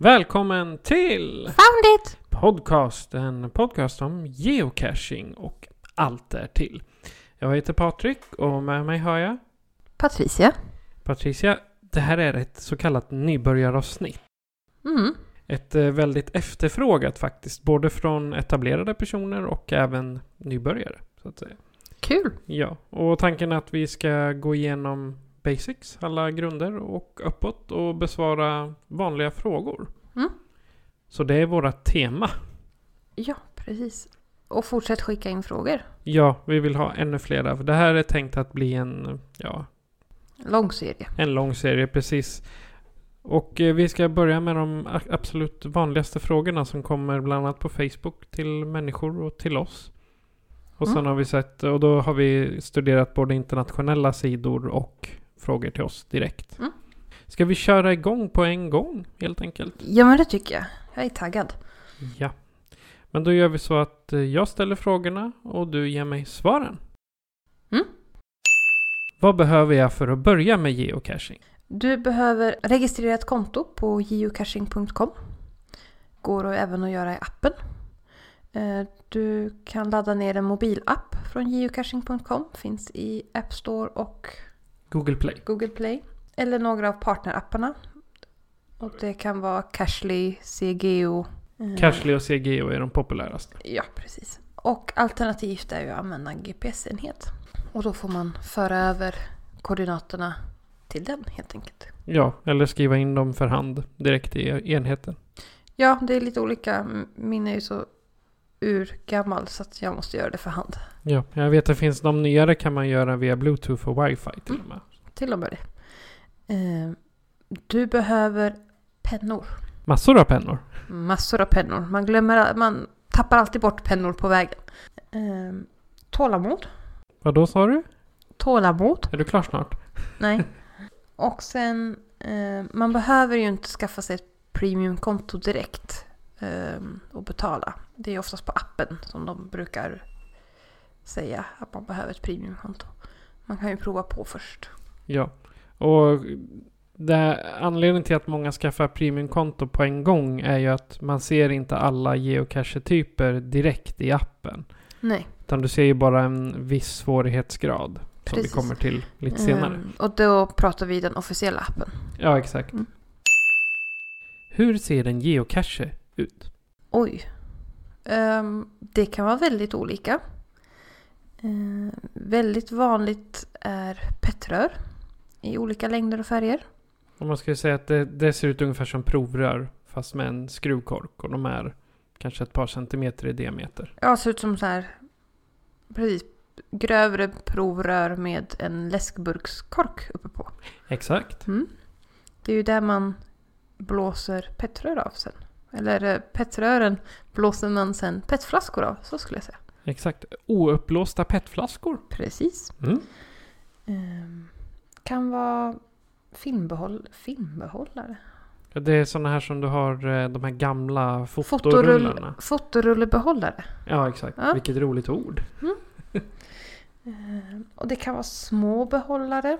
Välkommen till Found it! Podcast, en podcast om geocaching och allt därtill. Jag heter Patrik och med mig har jag Patricia. Patricia. Det här är ett så kallat nybörjaravsnitt. Mm. Ett eh, väldigt efterfrågat faktiskt, både från etablerade personer och även nybörjare. Så att säga. Kul. Ja, och tanken är att vi ska gå igenom basics, alla grunder och uppåt och besvara vanliga frågor. Mm. Så det är våra tema. Ja, precis. Och fortsätt skicka in frågor. Ja, vi vill ha ännu flera. För det här är tänkt att bli en, ja, Lång serie. en lång serie precis. Och eh, vi ska börja med de absolut vanligaste frågorna som kommer bland annat på Facebook till människor och till oss. Och sen Mm. har vi sett, och då har vi studerat både internationella sidor och frågor till oss direkt. Mm. Ska vi köra igång på en gång helt enkelt? Ja, men det tycker jag. Jag är taggad. Ja. Men då gör vi så att eh, jag ställer frågorna och du ger mig svaren. Mm. Vad behöver jag för att börja med geocaching? Du behöver registrera ett konto på geocaching.com. Går och även att göra i appen. Eh, Du kan ladda ner en mobilapp från geocaching.com. Finns i App Store och Google Play. Google Play. Eller några av partnerapparna. Och det kan vara Cashly, CGO. eh, Cashly och CGO är de populäraste. Ja, precis. Och alternativt är ju att använda en GPS-enhet. Och då får man föra över koordinaterna till den helt enkelt. Ja, eller skriva in dem för hand direkt i enheten. Ja, det är lite olika. Min är ju så urgammal så att jag måste göra det för hand. Ja, jag vet att det finns de nyare kan man göra via Bluetooth och Wi-Fi till och med. Till och med det. Eh, Du behöver pennor. Massor av pennor. Massor av pennor. Man glömmer, man tappar alltid bort pennor på vägen. Eh, Tålamod. Vad då sa du? Tålamod. Är du klar snart? Nej. Och sen, eh, man behöver ju inte skaffa sig ett premiumkonto direkt eh, och betala. Det är oftast på appen som de brukar säga att man behöver ett premiumkonto. Man kan ju prova på först. Ja. Och det, anledningen till att många skaffar premiumkonto på en gång är ju att man ser inte alla geocache-typer direkt i appen. Nej, Utan du ser ju bara en viss svårighetsgrad. Som vi Precis. kommer till lite senare. Eh, och då pratar vi den officiella appen. Ja, exakt. Mm. Hur ser en geocache ut? Oj. Ehm, det kan vara väldigt olika. Eh, väldigt vanligt är petrör i olika längder och färger. Man skulle säga att det, det ser ut ungefär som provrör fast med en skruvkork och de är kanske ett par centimeter i diameter. Ja, ser ut som så här precis grövre provrör med en läskburkskork uppe på. Exakt. Mm. Det är ju där man blåser petrör av sen. Eller eh, petrören blåser man sen petflaskor av, så skulle jag säga. Exakt. Ouppblåsta petflaskor. Precis. Mm. Ehm, kan vara filmbehåll, filmbehållare. Ja, Det är sådana här som du har eh, de här gamla Fotorull, fotorullarna. fotorullebehållare. Ja, exakt. Ja. Vilket roligt ord. Ehm, och det kan vara små behållare.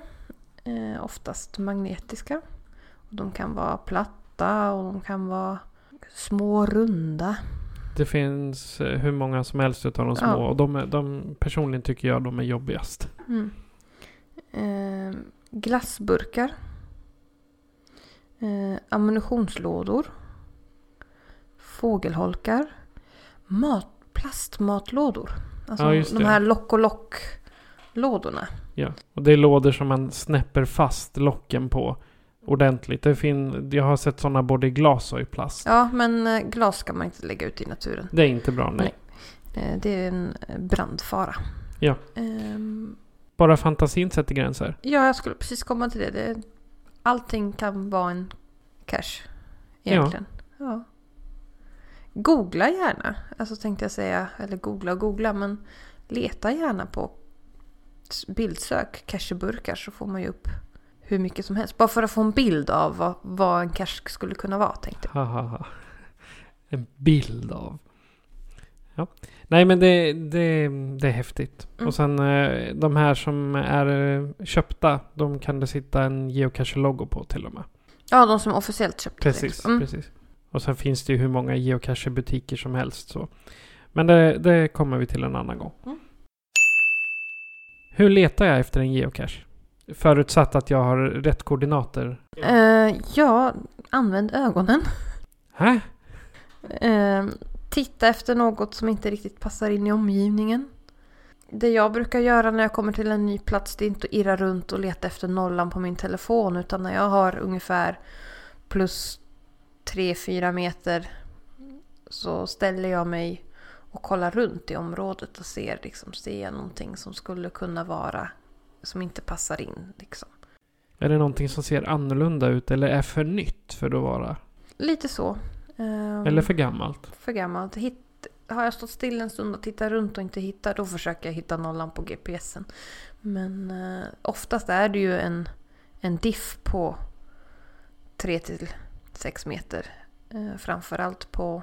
Eh, oftast magnetiska. Och de kan vara platta och de kan vara små runda. Det finns eh, hur många som helst utav de små. Ja. Och de, är, de personligen tycker jag de är jobbigast. Mm. Ehm, glassburkar. Eh, ammunitionslådor. Fågelholkar. mat, plastmatlådor. Alltså Ja, de här lock och lock-lådorna. Ja. Och det är lådor som man snäpper fast locken på ordentligt. Det fin- jag har sett sådana både i glas och i plast. Ja, men eh, glas ska man inte lägga ut i naturen. Det är inte bra, nej. Eh, Det är en eh, brandfara. Ja. Ehm, Bara fantasin sätter gränser. Ja, jag skulle precis komma till det. det allting kan vara en. Ja. Egentligen. Ja. Googla gärna. Alltså tänkte jag säga. Eller googla och googla. Men leta gärna på bildsök cacheburkar så får man ju upp hur mycket som helst. Bara för att få en bild av vad, vad en cache skulle kunna vara tänkte jag. Ha, ha, ha. En bild av. Ja. Nej men det, det, det är häftigt. Mm. Och sen eh, de här som är eh, köpta. De kan det sitta en geocache-logo på till och med. Ja, de som officiellt köpte Precis. Mm. precis. Och sen finns det ju hur många geocache-butiker som helst. Så. Men det, det kommer vi till en annan gång. Mm. Hur letar jag efter en geocache? Förutsatt att jag har rätt koordinater. Eh, ja, använd ögonen. Hä? Eh, titta efter något som inte riktigt passar in i omgivningen. Det jag brukar göra när jag kommer till en ny plats det är inte att irra runt och leta efter nollan på min telefon utan när jag har ungefär plus 3-4 meter så ställer jag mig och kollar runt i området och ser liksom, ser jag någonting som skulle kunna vara som inte passar in. Liksom. Är det någonting som ser annorlunda ut eller är för nytt för att vara? Lite så. Ehm, Eller för gammalt? för gammalt. Hitt, har jag stått still en stund och tittat runt och inte hittar då försöker jag hitta nollan på GPSen. Men eh, oftast är det ju en, en diff på 3-6 meter. Eh, framförallt på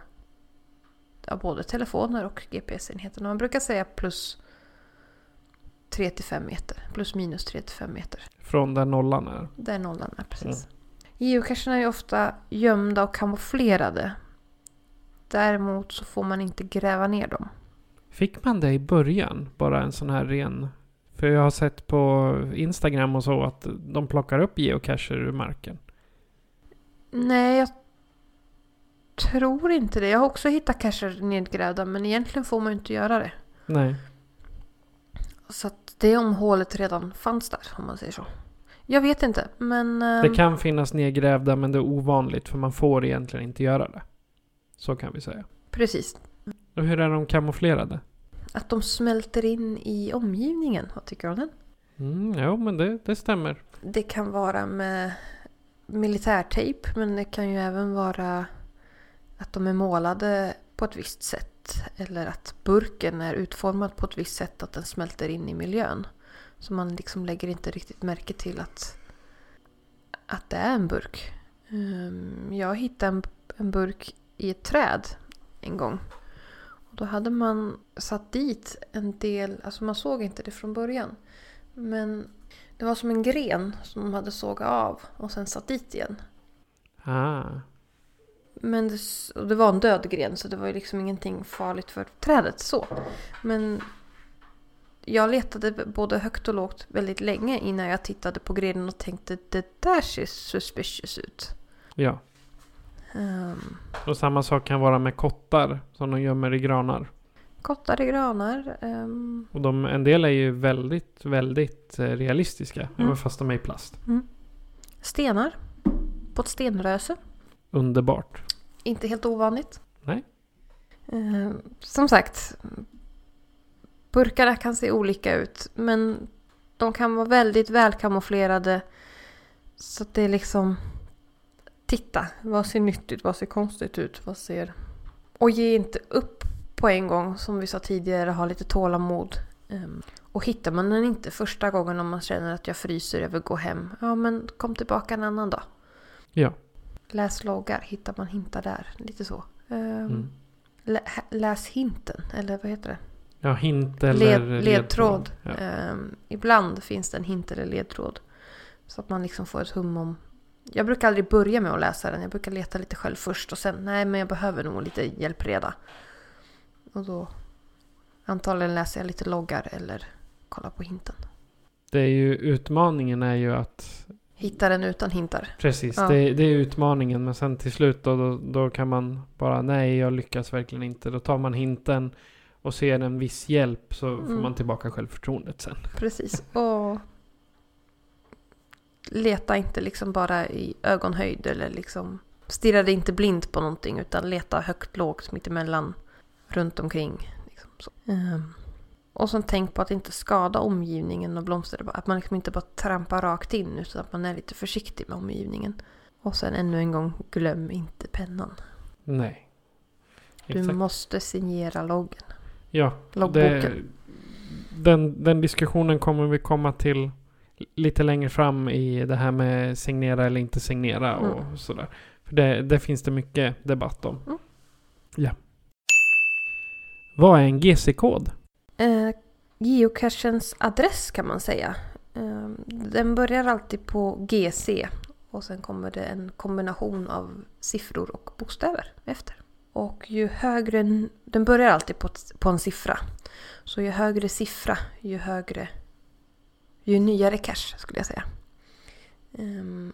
ja, både telefoner och GPS-enheterna. Man brukar säga plus 3-5 meter. Plus minus 3-5 meter. Från där nollan är? Där nollan är precis. Geocacherna är ofta gömda och kamouflerade. Däremot så får man inte gräva ner dem. Fick man det i början? Bara en sån här ren... För jag har sett på Instagram och så att de plockar upp geocacher ur marken. Nej, jag tror inte det. Jag har också hittat cacher nedgrävda men egentligen får man ju inte göra det. Nej. Så att det är om hålet redan fanns där om man säger så. Jag vet inte men... Det ehm, kan finnas nedgrävda men det är ovanligt för man får egentligen inte göra det. Så kan vi säga. Precis. Och hur är de kamouflerade? Att de smälter in i omgivningen. Vad tycker du om den? Mm, jo, men det, det stämmer. Det kan vara med militärtejp men det kan ju även vara att de är målade på ett visst sätt. Eller att burken är utformad på ett visst sätt att den smälter in i miljön. Så man liksom lägger inte riktigt märke till att, att det är en burk. Ehm, jag hittade en, en burk i ett träd en gång. Och då hade man satt dit en del, alltså man såg inte det från början. Men det var som en gren som de hade sågat av och sen satt dit igen. Ah. Men det, det var en död gren så det var ju liksom ingenting farligt för trädet så. Men jag letade både högt och lågt väldigt länge innan jag tittade på grenen och tänkte det där ser suspicious ut. Ja. Um, Och samma sak kan vara med kottar som de gömmer i granar. kottar i granar. ehm, Och de, en del är ju väldigt, väldigt eh, realistiska. Mm. Även fast de är i plast. stenar. På ett stenröse. Underbart. Inte helt ovanligt. Nej. Eh, som sagt, burkarna kan se olika ut men de kan vara väldigt välkamouflerade. Så att det är liksom... Titta, vad ser nytt ut? Vad ser konstigt ut? Vad ser... Och ge inte upp på en gång, som vi sa tidigare, ha lite tålamod. Ehm, och hittar man den inte första gången om man känner att jag fryser, jag vill gå hem. Ja, men kom tillbaka en annan dag. Ja. Läs loggar, hittar man hintar där. Lite så. Ehm, Mm. Lä, läs hinten, eller vad heter det? Ja, hint eller Led, ledtråd. Ja. Ehm, ibland finns det en hint eller ledtråd. Så att man liksom får ett hum om... Jag brukar aldrig börja med att läsa den. Jag brukar leta lite själv först och sen, nej men jag behöver nog lite hjälpreda. Och då antagligen läser jag lite loggar eller kollar på hinten. Det är ju utmaningen är ju att Hitta den utan hintar. Precis, Ja. det, det är utmaningen. Men sen till slut då, då, då kan man bara nej, jag lyckas verkligen inte. Då tar man hinten och ser en viss hjälp så får Mm. man tillbaka självförtroendet sen. Precis. Och leta inte liksom bara i ögonhöjd eller liksom stirra dig inte blind på någonting utan leta högt, lågt, mittemellan, runt omkring. Liksom. Ehm, och sen tänk på att inte skada omgivningen och blomster. Att man liksom inte bara trampar rakt in utan att man är lite försiktig med omgivningen. Och sen ännu en gång, glöm inte pennan. Nej. Du Exakt. måste signera loggen. Ja, Loggboken. det, den, den diskussionen kommer vi komma till lite längre fram i det här med signera eller inte signera och Mm. sådär. För det, det finns det mycket debatt om. Mm. Ja. Vad är en GC-kod? Eh, geocachens adress kan man säga. Eh, den börjar alltid på GC och sen kommer det en kombination av siffror och bokstäver efter. Och ju högre, den börjar alltid på, på en siffra. Så ju högre siffra, ju högre, ju nyare cache skulle jag säga. Eh,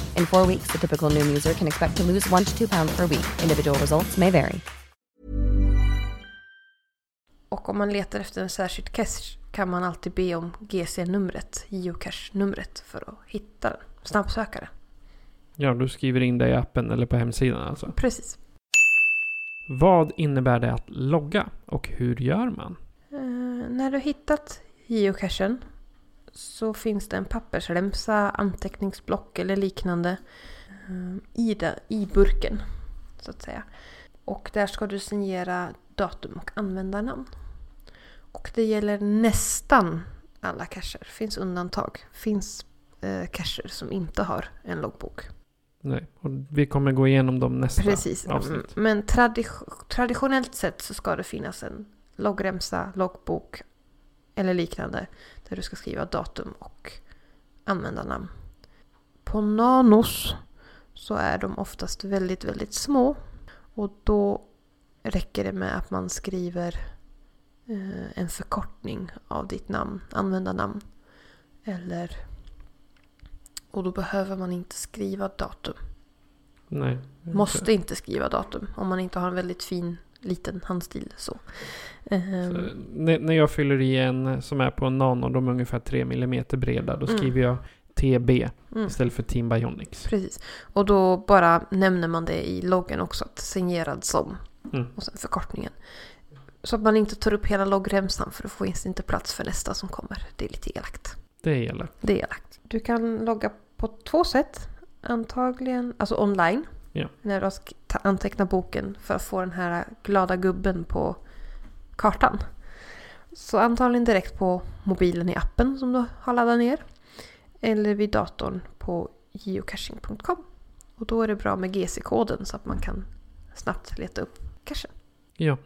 In four weeks, the typical Noom user can expect to lose one to two pounds per week. Individual results may vary. och om man letar efter en särskild cache kan man alltid be om GC-numret, geocache-numret, för att hitta den. Snabbsökare. Ja, du skriver in det i appen eller på hemsidan alltså. Precis. Vad innebär det att logga och hur gör man? Eh, när du hittat geocachen så finns det en pappersremsa, anteckningsblock eller liknande eh, i, det, i burken. Så att säga. Och där ska du signera datum och användarnamn. Och det gäller nästan alla cacher. Det finns undantag. Det finns eh, cacher som inte har en loggbok. Nej, och vi kommer gå igenom dem nästa Precis. Mm. avsnitt. Men tradi- traditionellt sett så ska det finnas en loggremsa, loggbok eller liknande där du ska skriva datum och användarnamn. På nanos så är de oftast väldigt, väldigt små och då räcker det med att man skriver eh, en förkortning av ditt namn, användarnamn. Eller... Och då behöver man inte skriva datum. Nej. Måste inte skriva datum om man inte har en väldigt fin liten handstil. Så. Ehm, Så, när, när jag fyller i en som är på en nano, de är ungefär 3 mm breda, då Mm. skriver jag TB mm, istället för Team Bionics. precis. Och då bara nämner man det i loggen också, att signerad som. Mm. Och sen förkortningen. Så att man inte tar upp hela loggremsan för då det inte plats för nästa som kommer. Det är lite elakt. Det gäller. Det är elakt. Du kan logga på två sätt. Antagligen, alltså online. Ja. När du har sk- ta- antecknat boken för att få den här glada gubben på kartan. Så antagligen direkt på mobilen i appen som du har laddat ner. Eller vid datorn på geocaching.com. Och då är det bra med GC-koden så att man kan snabbt leta upp cachen. Ja.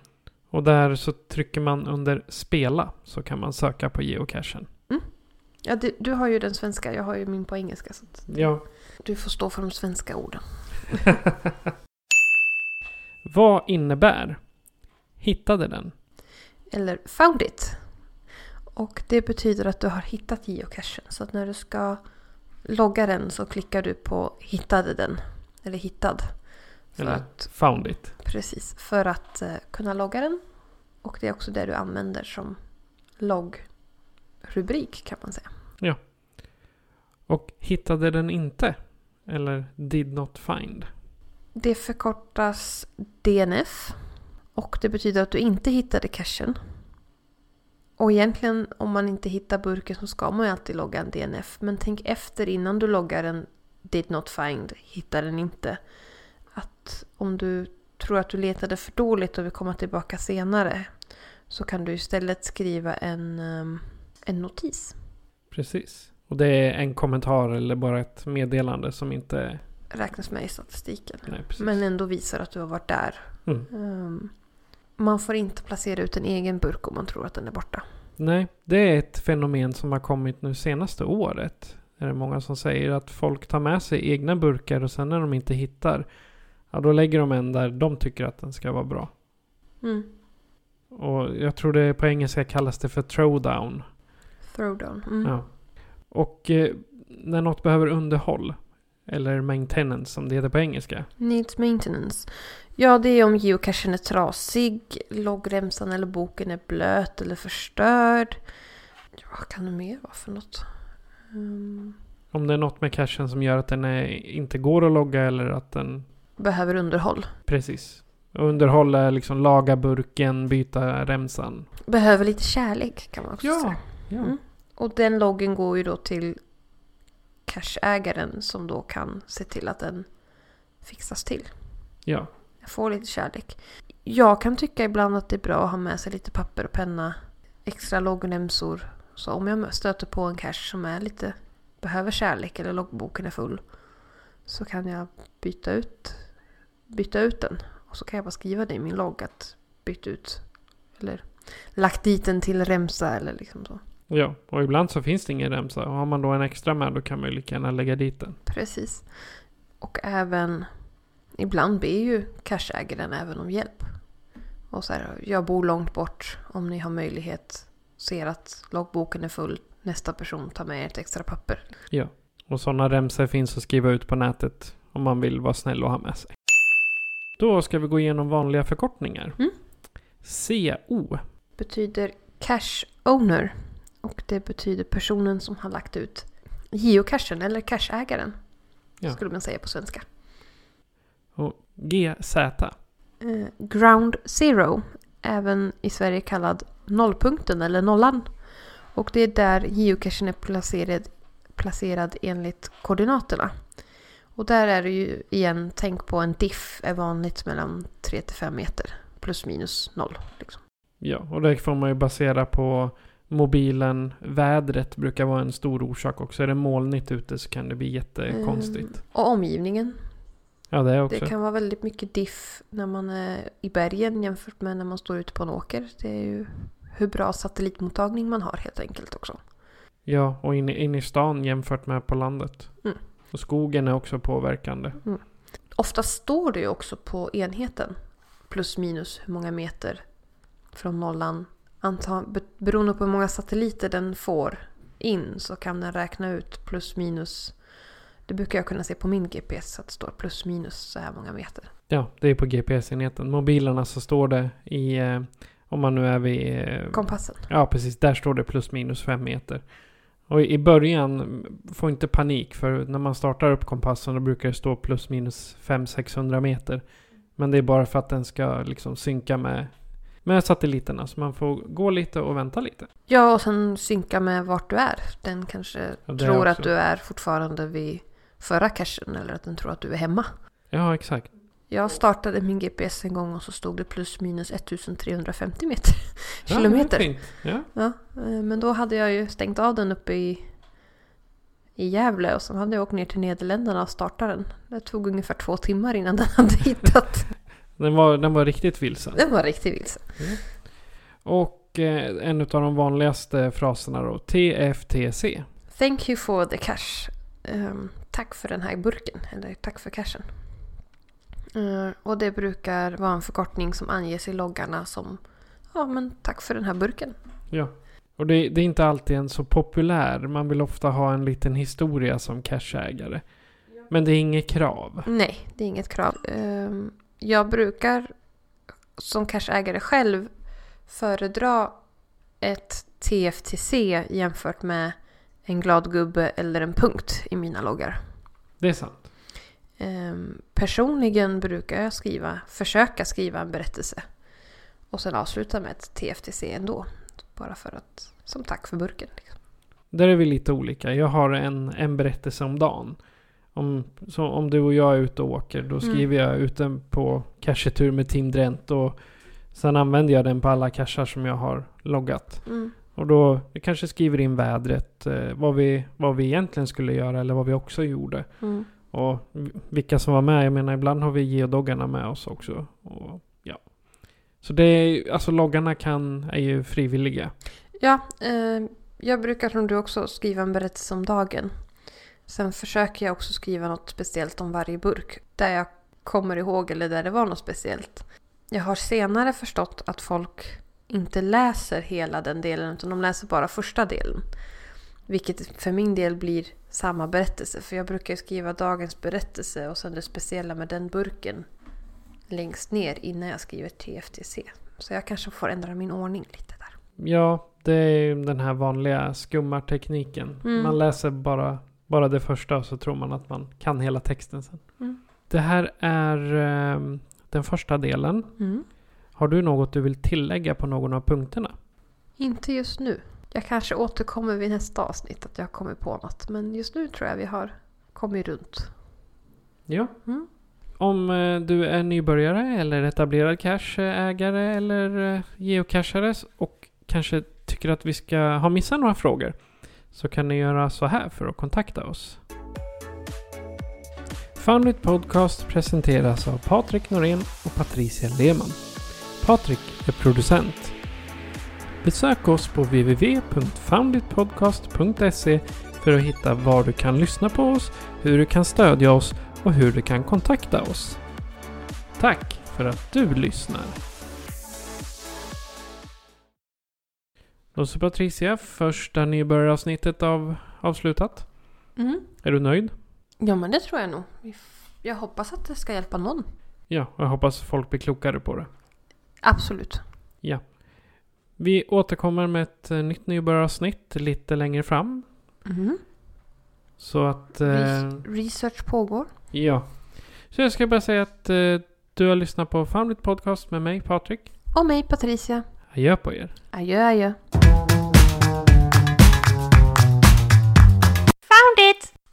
Och där så trycker man under spela så kan man söka på geocachen. Ja, du, du har ju den svenska, jag har ju min på engelska. Så Ja. du får stå för de svenska orden. Vad innebär hittade den? eller found it. Och det betyder att du har hittat geocachen. Så att när du ska logga den så klickar du på hittade den. Eller hittad. Eller att, found it. precis, för att eh, kunna logga den. Och det är också det du använder som loggrubrik kan man säga. Och hittade den inte? Eller did not find? Det förkortas DNF. Och det betyder att du inte hittade cachen. Och egentligen om man inte hittar burken så ska man ju alltid logga en DNF. Men tänk efter innan du loggar en Did Not Find, hittar den inte. Att om du tror att du letade för dåligt och vill komma tillbaka senare så kan du istället skriva en, um, en notis. Precis. Och det är en kommentar eller bara ett meddelande som inte... Räknas med i statistiken. Nej. Men ändå visar att du har varit där. Mm. Um, man får inte placera ut en egen burk om man tror att den är borta. Nej, det är ett fenomen som har kommit nu senaste året. Det är många som säger att folk tar med sig egna burkar och sen när de inte hittar, ja då lägger de en där de tycker att den ska vara bra. Mm. Och jag tror det på engelska kallas det för throwdown. Throwdown. Mm. Ja. Och eh, när något behöver underhåll, eller maintenance som det heter på engelska. Needs maintenance. Ja, det är om geocachen är trasig, loggremsan eller boken är blöt eller förstörd. Vad kan det mer vara för något? Um, Om det är något med cachen som gör att den är, inte går att logga eller att den... behöver underhåll. Precis. Underhåll är liksom laga burken, byta remsan. Behöver lite kärlek kan man också Ja. säga. Ja. Mm. Och den loggen går ju då till cacheägaren som då kan se till att den fixas till. Ja. Jag får lite kärlek. Jag kan tycka ibland att det är bra att ha med sig lite papper och penna. Extra loggremsor. Så om jag stöter på en cache som är lite behöver kärlek eller loggboken är full. Så kan jag byta ut, byta ut den. Och så kan jag bara skriva det i min logg att bytt ut. Eller lagt dit en till remsa eller liksom så. Ja, och ibland så finns det ingen remsa. Och har man då en extra med då kan man ju lika gärna lägga dit den. Precis. Och även ibland ber ju cacheägaren även om hjälp. Och så här, jag bor långt bort. Om ni har möjlighet, ser att loggboken är full. Nästa person tar med ett extra papper. Ja. Och sådana remsor finns att skriva ut på nätet om man vill vara snäll och ha med sig. Då ska vi gå igenom vanliga förkortningar. Mm. CO. Betyder cache owner. Och det betyder personen som har lagt ut geocachen eller cacheägaren. Ja. Skulle man säga på svenska. Och GZ. Eh, ground zero. Även i Sverige kallad nollpunkten eller nollan. Och det är där geocachen är placerad, placerad enligt koordinaterna. Och där är det ju igen, tänk på en diff är vanligt mellan 3 till 5 meter. Plus minus noll. Liksom. Ja, och det får man ju basera på mobilen. Vädret brukar vara en stor orsak också. Är det molnigt ute så kan det bli jättekonstigt. Eh, och omgivningen. Ja, det också. Det kan vara väldigt mycket diff när man är i bergen jämfört med när man står ute på en åker. Det är ju hur bra satellitmottagning man har helt enkelt också. Ja, och inne in i stan jämfört med på landet. Mm. Och skogen är också påverkande. Ofta står det ju också på enheten. Plus minus hur många meter från nollan. Anta, be- beroende på hur många satelliter den får in så kan den räkna ut plus minus. Det brukar jag kunna se på min GPS att det står plus minus så här många meter. Ja, det är på GPS-enheten. Mobilerna så står det i... Eh, om man nu är vid... Eh, Kompassen. ja, precis. Där står det plus minus fem meter. Och i i början, få inte panik för när man startar upp kompassen då brukar det stå plus minus 500-600 meter. Men det är bara för att den ska liksom synka med, med satelliterna. Så man får gå lite och vänta lite. Ja, och sen synka med vart du är. Den kanske Ja, tror också. att du är fortfarande vid förra cachen eller att den tror att du är hemma. Ja, exakt. Jag startade min GPS en gång och så stod det plus minus 1350 meter. Ja, Kilometer. Ja, Ja, eh, men då hade jag ju stängt av den uppe i, i Gävle och sen hade jag åkt ner till Nederländerna och startat den. Det tog ungefär två timmar innan den hade hittat. Den var, den var riktigt vilsen. Den var riktigt vilsen. Och eh, en av de vanligaste fraserna då, TFTC. Thank you for the cash. Ehm, tack för den här burken, eller tack för cashen. Eh, och det brukar vara en förkortning som anges i loggarna som ja men tack för den här burken. Ja. Och det, det är inte alltid en så populär. Man vill ofta ha en liten historia som cashägare. Men det är inget krav. Nej, det är inget krav. Ehm, Jag brukar som cashägare själv föredra ett TFTC jämfört med en glad gubbe eller en punkt i mina loggar. Det är sant. Ehm, personligen brukar jag skriva, försöka skriva en berättelse. Och sen avsluta med ett TFTC ändå. Bara för att, som tack för burken. Liksom. Där är vi lite olika. Jag har en, en berättelse om dagen. Om, om du och jag är ute och åker, då skriver jag ut den på cachetur med Team Drent. Och sen använder jag den på alla cachar som jag har loggat. Mm. Och då jag kanske skriver in vädret, eh, vad, vi, vad vi egentligen skulle göra eller vad vi också gjorde. Mm. Och vilka som var med. Jag menar ibland har vi geodoggarna med oss också. Och, ja. Så det är, alltså loggarna kan, är ju frivilliga. Ja, eh, jag brukar som du också skriva en berättelse om dagen. Sen försöker jag också skriva något speciellt om varje burk. Där jag kommer ihåg eller där det var något speciellt. Jag har senare förstått att folk inte läser hela den delen utan de läser bara första delen. Vilket för min del blir samma berättelse. För jag brukar skriva dagens berättelse och sen det speciella med den burken längst ner innan jag skriver TFTC. Så jag kanske får ändra min ordning lite där. Ja, det är ju den här vanliga skummartekniken. Mm. Man läser bara, bara det första och så tror man att man kan hela texten sen. Mm. Det här är ehm, den första delen. Mm. Har du något du vill tillägga på någon av punkterna? Inte just nu. Jag kanske återkommer vid nästa avsnitt att jag kommer på något. Men just nu tror jag vi har kommit runt. Ja. Mm. Om eh, du är nybörjare eller etablerad cash-ägare eller eh, geocachare och kanske tycker att vi ska ha missat några frågor så kan ni göra så här för att kontakta oss. Foundit Podcast presenteras av Patrik Norén och Patricia Lehmann. Patrik är producent. Besök oss på www.founditpodcast.se för att hitta var du kan lyssna på oss, hur du kan stödja oss och hur du kan kontakta oss. Tack för att du lyssnar. Då så Patricia, första nybörjaravsnittet av avslutat. Mm. Är du nöjd? Ja men det tror jag nog. Jag hoppas att det ska hjälpa någon. Ja, jag hoppas folk blir klokare på det. Absolut. Vi återkommer med ett eh, nytt nybörjaravsnitt lite längre fram. Mm. Så att... Eh, Res- Research pågår. ja. Så jag ska bara säga att eh, du har lyssnat på Foundit Podcast med mig, Patrik. Och mig Patricia. Adjö på er. Adjö adjö.